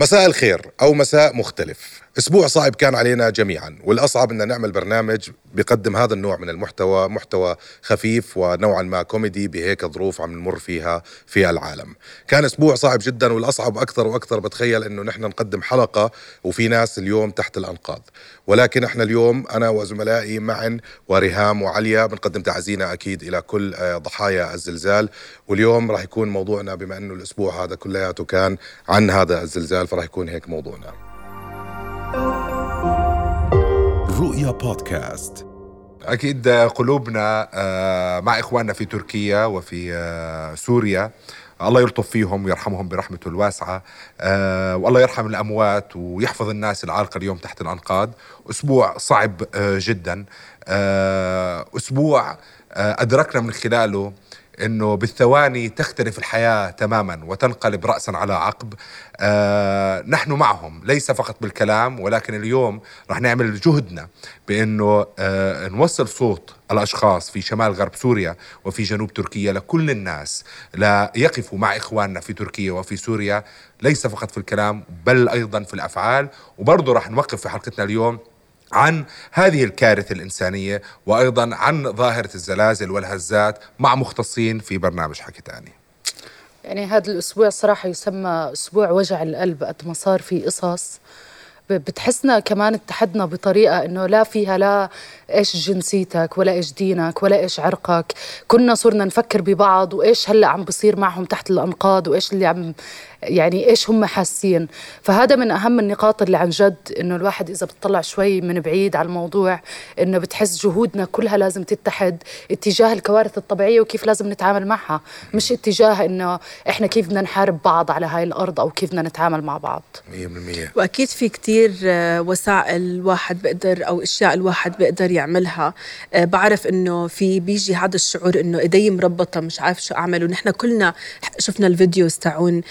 مساء الخير أو مساء مختلف. أسبوع صعب كان علينا جميعا والأصعب أن نعمل برنامج بيقدم هذا النوع من المحتوى محتوى خفيف ونوعا ما كوميدي بهيك ظروف عم نمر فيها في العالم. كان أسبوع صعب جدا والأصعب أكثر وأكثر بتخيل أنه نحن نقدم حلقة وفي ناس اليوم تحت الأنقاض. ولكن إحنا اليوم أنا وزملائي معا وريهام وعليا بنقدم تعزينا أكيد إلى كل آه، ضحايا الزلزال. واليوم راح يكون موضوعنا بما أنه الأسبوع هذا كلياته كان عن هذا الزلزال. فراح يكون هيك موضوعنا. رؤيا بودكاست. أكيد قلوبنا آه، مع إخواننا في تركيا وفي آه، سوريا الله يلطف فيهم ويرحمهم برحمته الواسعة آه، والله يرحم الأموات ويحفظ الناس العالقة اليوم تحت الأنقاض. أسبوع صعب جدا. أسبوع أدركنا من خلاله إنه بالثواني تختلف الحياة تماما وتنقلب راسا على عقب. آه نحن معهم ليس فقط بالكلام ولكن اليوم رح نعمل جهدنا بإنه آه نوصل صوت الأشخاص في شمال غرب سوريا وفي جنوب تركيا لكل الناس لا يقفوا مع إخواننا في تركيا وفي سوريا ليس فقط في الكلام بل أيضا في الأفعال. وبرضه رح نوقف في حلقتنا اليوم عن هذه الكارثة الإنسانية وأيضا عن ظاهرة الزلازل والهزات مع مختصين في برنامج حكي تاني. يعني هذا الأسبوع صراحة يسمى أسبوع وجع القلب قد ما صار في قصص. بتحسنا كمان اتحدنا بطريقة إنه لا فيها لا إيش جنسيتك ولا إيش دينك ولا إيش عرقك. كنا صرنا نفكر ببعض وإيش هلأ عم بصير معهم تحت الأنقاض وإيش اللي عم يعني إيش هم حاسين. فهذا من أهم النقاط اللي عن جد إنه الواحد إذا بتطلع شوي من بعيد على الموضوع إنه بتحس جهودنا كلها لازم تتحد اتجاه الكوارث الطبيعية وكيف لازم نتعامل معها. مش اتجاه إنه إحنا كيف بدنا نحارب بعض على هاي الأرض أو كيف بدنا نتعامل مع بعض. 100% وأكيد في كتير آه، وسائل الواحد بيقدر أو أشياء الواحد بيقدر يعملها. آه، بعرف إنه في بيجي هذا الشعور إنه إيدي مربطة مش عارف شو أعمل. ونحن كلنا شفنا الفيديوز تاعون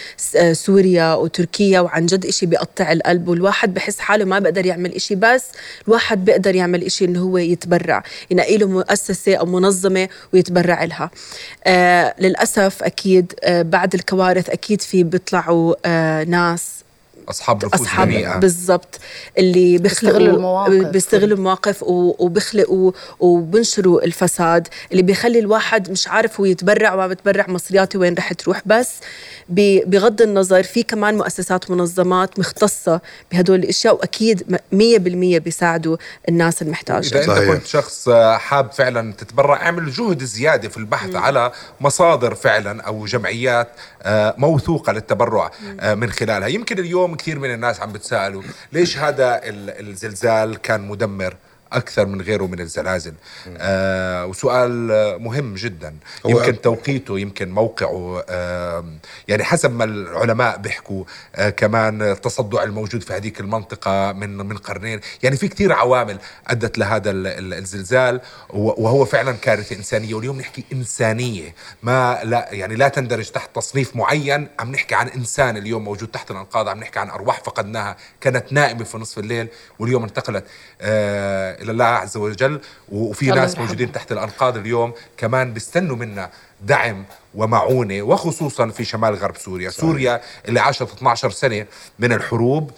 سوريا وتركيا وعن جد إشي بيقطع القلب والواحد بحس حاله ما بقدر يعمل إشي بس الواحد بيقدر يعمل إشي إنه هو يتبرع ينقي له مؤسسة أو منظمة ويتبرع لها. آه للأسف أكيد آه بعد الكوارث أكيد في بيطلعوا آه ناس أصحاب أصحاب جميعة. بالضبط. اللي بيخلقوا المواقف. بيستغلوا المواقف وبيخلقوا وبنشروا الفساد. اللي بيخلي الواحد مش عارف هو يتبرع وما بتبرع مصرياتي وين رح تروح. بس بغض النظر في كمان مؤسسات منظمات مختصة بهدول الأشياء وأكيد 100% بيساعدوا الناس المحتاجة. إذا أنت كنت شخص حاب فعلا تتبرع اعمل جهد زيادة في البحث م. على مصادر فعلا أو جمعيات آه، موثوقة للتبرع آه، من خلالها. يمكن اليوم كثير من الناس عم بتسألوا ليش هذا الزلزال كان مدمر؟ أكثر من غيره من الزلازل. آه وسؤال مهم جدا. يمكن توقيته يمكن موقعه آه يعني حسب ما العلماء بيحكوا آه كمان التصدع الموجود في هذيك المنطقة من من قرنين. يعني في كثير عوامل أدت لهذا الزلزال. وهو فعلا كارثة إنسانية. واليوم نحكي إنسانية. ما لا يعني لا تندرج تحت تصنيف معين. عم نحكي عن إنسان اليوم موجود تحت الأنقاض. عم نحكي عن أرواح فقدناها. كانت نائمة في نصف الليل. واليوم انتقلت. آه إلى الله عز وجل. وفي ناس موجودين تحت الأنقاض اليوم كمان بيستنوا منا دعم ومعونة وخصوصا في شمال غرب سوريا. صحيح. سوريا اللي عاشت 12 سنة من الحروب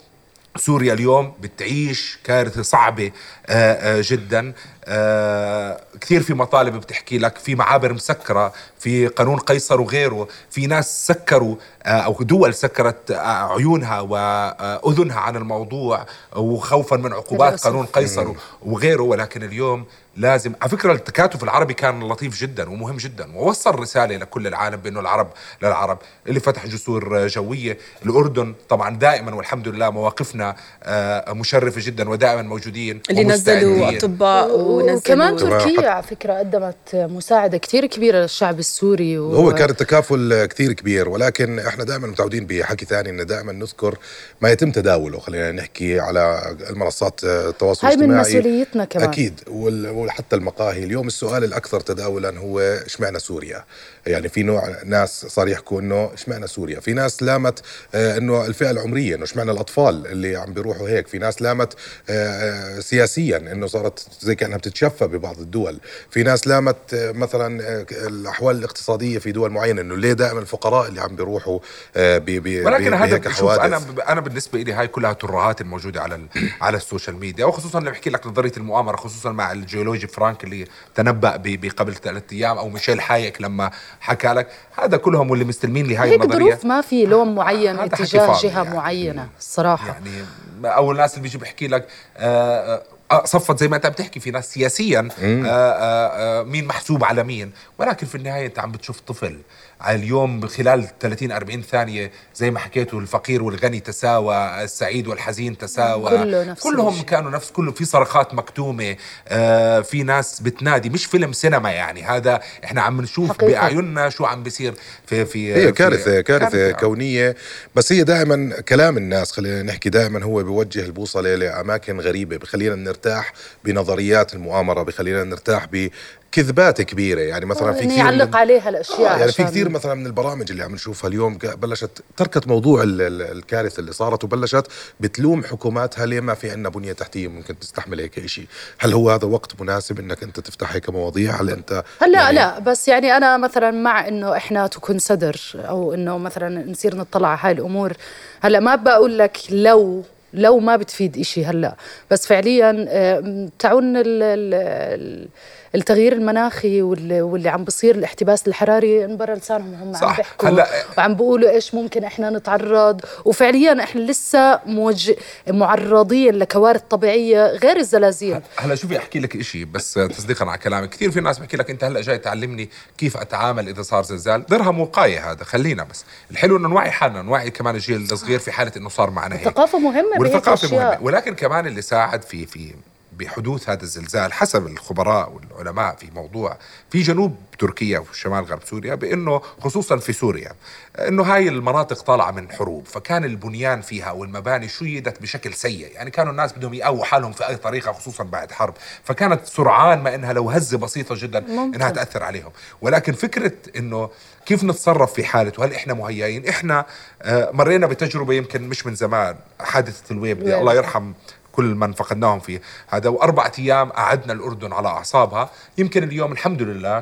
سوريا اليوم بتعيش كارثة صعبة آه، آه، جدا. آه، كثير في مطالب بتحكي لك في معابر مسكرة في قانون قيصر وغيره في ناس سكروا أو دول سكرت عيونها وأذنها عن الموضوع وخوفا من عقوبات قانون قيصر وغيره. ولكن اليوم لازم على فكرة التكاتف العربي كان لطيف جدا ومهم جدا ووصل رسالة لكل العالم بأنه العرب للعرب اللي فتح جسور جوية الأردن طبعا دائما والحمد لله مواقفنا آه، مشرفة جدا ودائما موجودين اللي نزلوا أطباء ونزلوا وكمان تركيا على فكرة قدمت مساعدة كثير كبيرة للشعب السوري و... هو كان التكافل كثير كبير ولكن إحنا دائما متعودين بحكي ثاني إنه دائما نذكر ما يتم تداوله خلينا نحكي على المنصات التواصل الاجتماعي هاي من مسؤوليتنا كمان. أكيد وال... حتى المقاهي. اليوم السؤال الأكثر تداولا هو إشمعنى سوريا؟ يعني في نوع ناس صار يحكوا إنه إشمعنى سوريا؟ في ناس لامت آه، إنه الفئة العمرية إنه إشمعنى الأطفال اللي عم بيروحوا هيك. في ناس لامت آه، آه، سياسيا إنه صارت زي كأنها بتتشفى ببعض الدول. في ناس لامت مثلا الأحوال الاقتصادية في دول معينة إنه ليه دائما الفقراء اللي عم بيروحوا آه، ب- ب- ولكن هذا شوف أنا أنا بالنسبة لي هاي كلها ترهات الموجودة على على ال social media. وخصوصا لما بحكي لك نظرية المؤامرة خصوصا مع الجيولوجي فرانك اللي تنبأ بقبل ثلاث أيام أو ميشيل حايك لما حكى لك. هذا كلهم واللي مستلمين لهاي هيك النظرية. ظروف ما في لون معين هذا حكي اتجاه جهة يعني. معينة الصراحه يعني أو الناس اللي بيجي بيحكي لك آه آه صفت زي ما أنت بتحكي في ناس سياسيا آه آه آه مين محسوب على مين. ولكن في النهاية أنت عم بتشوف طفل اليوم خلال 30 40 ثانية زي ما حكيتوا الفقير والغني تساوى السعيد والحزين تساوى كله نفس كلهم الشيء. كانوا نفس كله في صرخات مكتومة آه في ناس بتنادي مش فيلم سينما يعني هذا إحنا عم نشوف حقيقة. بأعيننا شو عم بيصير في في هي في- كارثة كارثة كارثة. كونية بس هي دائما كلام الناس خلينا نحكي دائما هو بيوجه البوصلة لأماكن غريبة بخلينا نرتاح بنظريات المؤامرة بخلينا نرتاح بكذبات كبيرة يعني مثلا في انه كثير يعلق من عليها الأشياء آه يعني في عشان- كثير مثلا من البرامج اللي عم نشوفها اليوم بلشت تركت موضوع ال- ال- الكارثة اللي صارت وبلشت بتلوم حكوماتها ليه ما في عندنا بنية تحتية ممكن تستحمل هيك شيء هل هو هذا وقت مناسب إنك أنت تفتح هيك مواضيع؟ هل أنت هلا يعني لا بس يعني أنا مثلا مع إنه إحنا تكون صدر أو إنه مثلا نصير نطلع على هاي الأمور هلا ما بقول لك لو لو ما بتفيد إشي هلا بس فعليا آه، تعون ال- ال- التغيير المناخي واللي, واللي عم بصير الاحتباس الحراري انبرى لسانهم هم عم صح. بيحكوا هلأ- وعم بيقولوا إيش ممكن إحنا نتعرض. وفعليا إحنا لسه موجه معرضين لكوارث طبيعية غير الزلازل هلأ شوفي أحكي لك إشي بس تصديقا على كلامك؟ كثير في ناس بحكي لك أنت هلأ جاي تعلمني كيف أتعامل إذا صار زلزال. درهم وقاية هذا خلينا بس. الحلو إنه نوعي حالنا نوعي كمان الجيل الصغير في حالة إنه صار معنا هيك. الثقافه مهمة والثقافة. مهمة. ولكن كمان اللي ساعد في في بحدوث هذا الزلزال حسب الخبراء والعلماء في موضوع في جنوب تركيا وشمال غرب سوريا بأنه خصوصا في سوريا إنه هاي المناطق طالعة من حروب فكان البنيان فيها والمباني شيدت بشكل سيء يعني كانوا الناس بدهم يقووا حالهم في أي طريقة خصوصا بعد حرب فكانت سرعان ما إنها لو هزة بسيطة جدا ممكن. انها تأثر عليهم ولكن فكرة إنه كيف نتصرف في حالة وهل إحنا مهيئين إحنا آه، مرينا بتجربة يمكن مش من زمان حادثة الويب دي. الله يرحم كل من فقدناهم فيه. هذا وأربعة أيام قعدنا الأردن على أعصابها. يمكن اليوم الحمد لله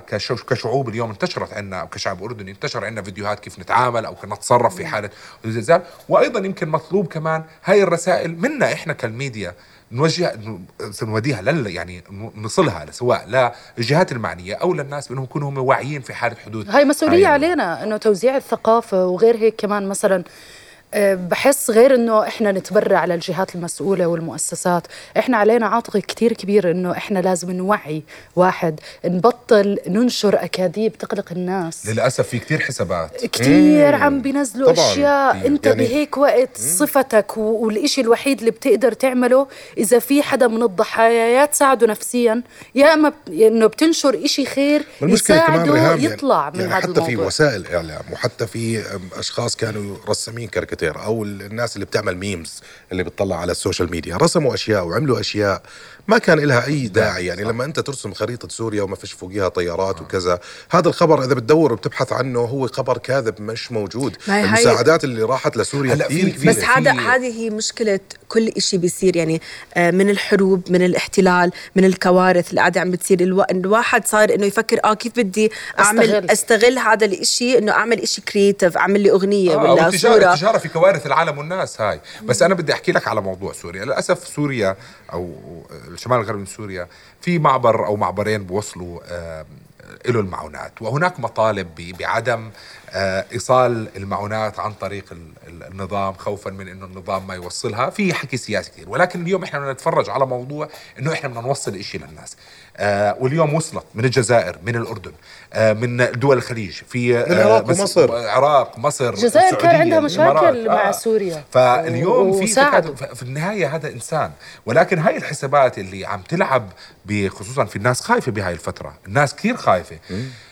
كشعوب اليوم انتشرت عندنا أو كشعب أردني انتشر عندنا فيديوهات كيف نتعامل أو كيف نتصرف في حالة زلزال وأيضا يمكن مطلوب كمان هاي الرسائل منا إحنا كالميديا نوجه نوديها لل يعني نصلها سواء للجهات المعنية أو للناس بأنهم يكونوا هم واعيين في حالة حدوث هاي مسؤولية هاي علينا إنه توزيع الثقافة وغير هيك كمان مثلا بحس غير إنه إحنا نتبرع على الجهات المسؤولة والمؤسسات. إحنا علينا عاتق كتير كبير إنه إحنا لازم نوعي واحد نبطل ننشر أكاذيب تقلق الناس. للأسف في كثير حسابات. كتير عم بينزلوا. أشياء. أنت يعني- بهيك وقت صفتك و- والإشي الوحيد اللي بتقدر تعمله إذا في حدا من الضحايا يا تساعده نفسيا يا إما بت- إنه بتنشر إشي خير يساعده يطلع يعني من يعني هذا حتى الموضوع. في وسائل إعلام وحتى في أشخاص كانوا رسامين كاريكاتير. أو الناس اللي بتعمل memes اللي بتطلع على ال social media رسموا أشياء وعملوا أشياء. ما كان لها أي داعي يعني لما أنت ترسم خريطة سوريا وما فيش فوقيها طيارات وكذا هذا الخبر إذا بتدور وبتبحث عنه هو خبر كاذب مش موجود. المساعدات اللي راحت لسوريا هلأ كثير بس هذا هذه هي مشكلة كل إشي بيصير يعني آه، من الحروب من الاحتلال من الكوارث اللي قاعدة عم بتصير. ألو... الواحد صار إنه يفكر آه كيف بدي أعمل أستغل. أستغل هذا الإشي إنه أعمل إشي creative أعمل لي أغنية آه ولا التجارة, صورة. التجارة في كوارث العالم والناس هاي. بس أنا بدي أحكي لك على موضوع سوريا. للأسف سوريا أو الشمال الغربي من سوريا في معبر أو معبرين بوصلوا له المعونات. وهناك مطالب بعدم آه إيصال المعونات عن طريق ال- ال- النظام خوفا من أنه النظام ما يوصلها. في حكي سياسي كثير. ولكن اليوم إحنا بدنا نتفرج على موضوع أنه إحنا بدنا نوصل إشي للناس. آه واليوم وصلت من الجزائر من الأردن آه من دول الخليج. في آه العراق ومصر. العراق مصر الجزائر كان عندها مشاكل. مع سوريا. فاليوم في في النهاية هذا إنسان. ولكن هاي الحسابات اللي عم تلعب خصوصا في الناس خايفة بهاي الفترة. الناس كثير خايفة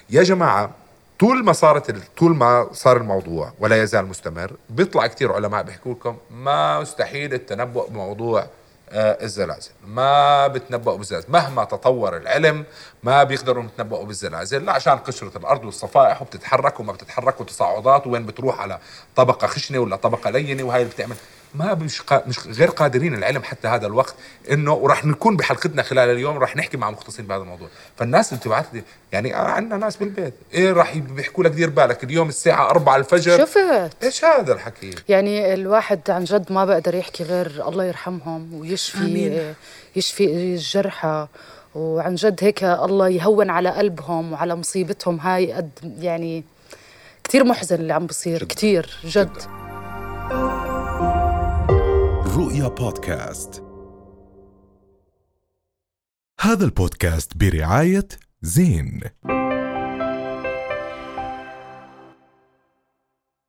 يا جماعة طول ما صارت طول ما صار الموضوع ولا يزال مستمر بيطلع كثير علماء بيحكوا لكم ما مستحيل التنبؤ بموضوع آه، الزلازل. ما بتنبؤوا بالزلازل. مهما تطور العلم ما بيقدروا يتنبؤوا بالزلازل. لا عشان قشرة الأرض والصفائح وبتتحرك وما بتتحرك وتصاعدات وين بتروح على طبقة خشنة ولا طبقة لينة وهي اللي بتعمل. ما مش, قا... مش غير قادرين العلم حتى هذا الوقت إنه وراح نكون بحلقتنا خلال اليوم راح نحكي مع مختصين بهذا الموضوع. فالناس اللي بتبعث لي يعني عندنا ناس بالبيت. إيه راح بيحكوا لك دير بالك اليوم الساعة 4 الفجر. شفت؟ إيش هذا الحكي يعني الواحد عن جد ما بقدر يحكي غير الله يرحمهم ويشفي آمين. يشفي الجرحى. وعن جد هيك الله يهون على قلبهم وعلى مصيبتهم. هاي قد يعني كتير محزن اللي عم بصير. كتير جد. جداً. رؤيا بودكاست. هذا البودكاست برعاية زين.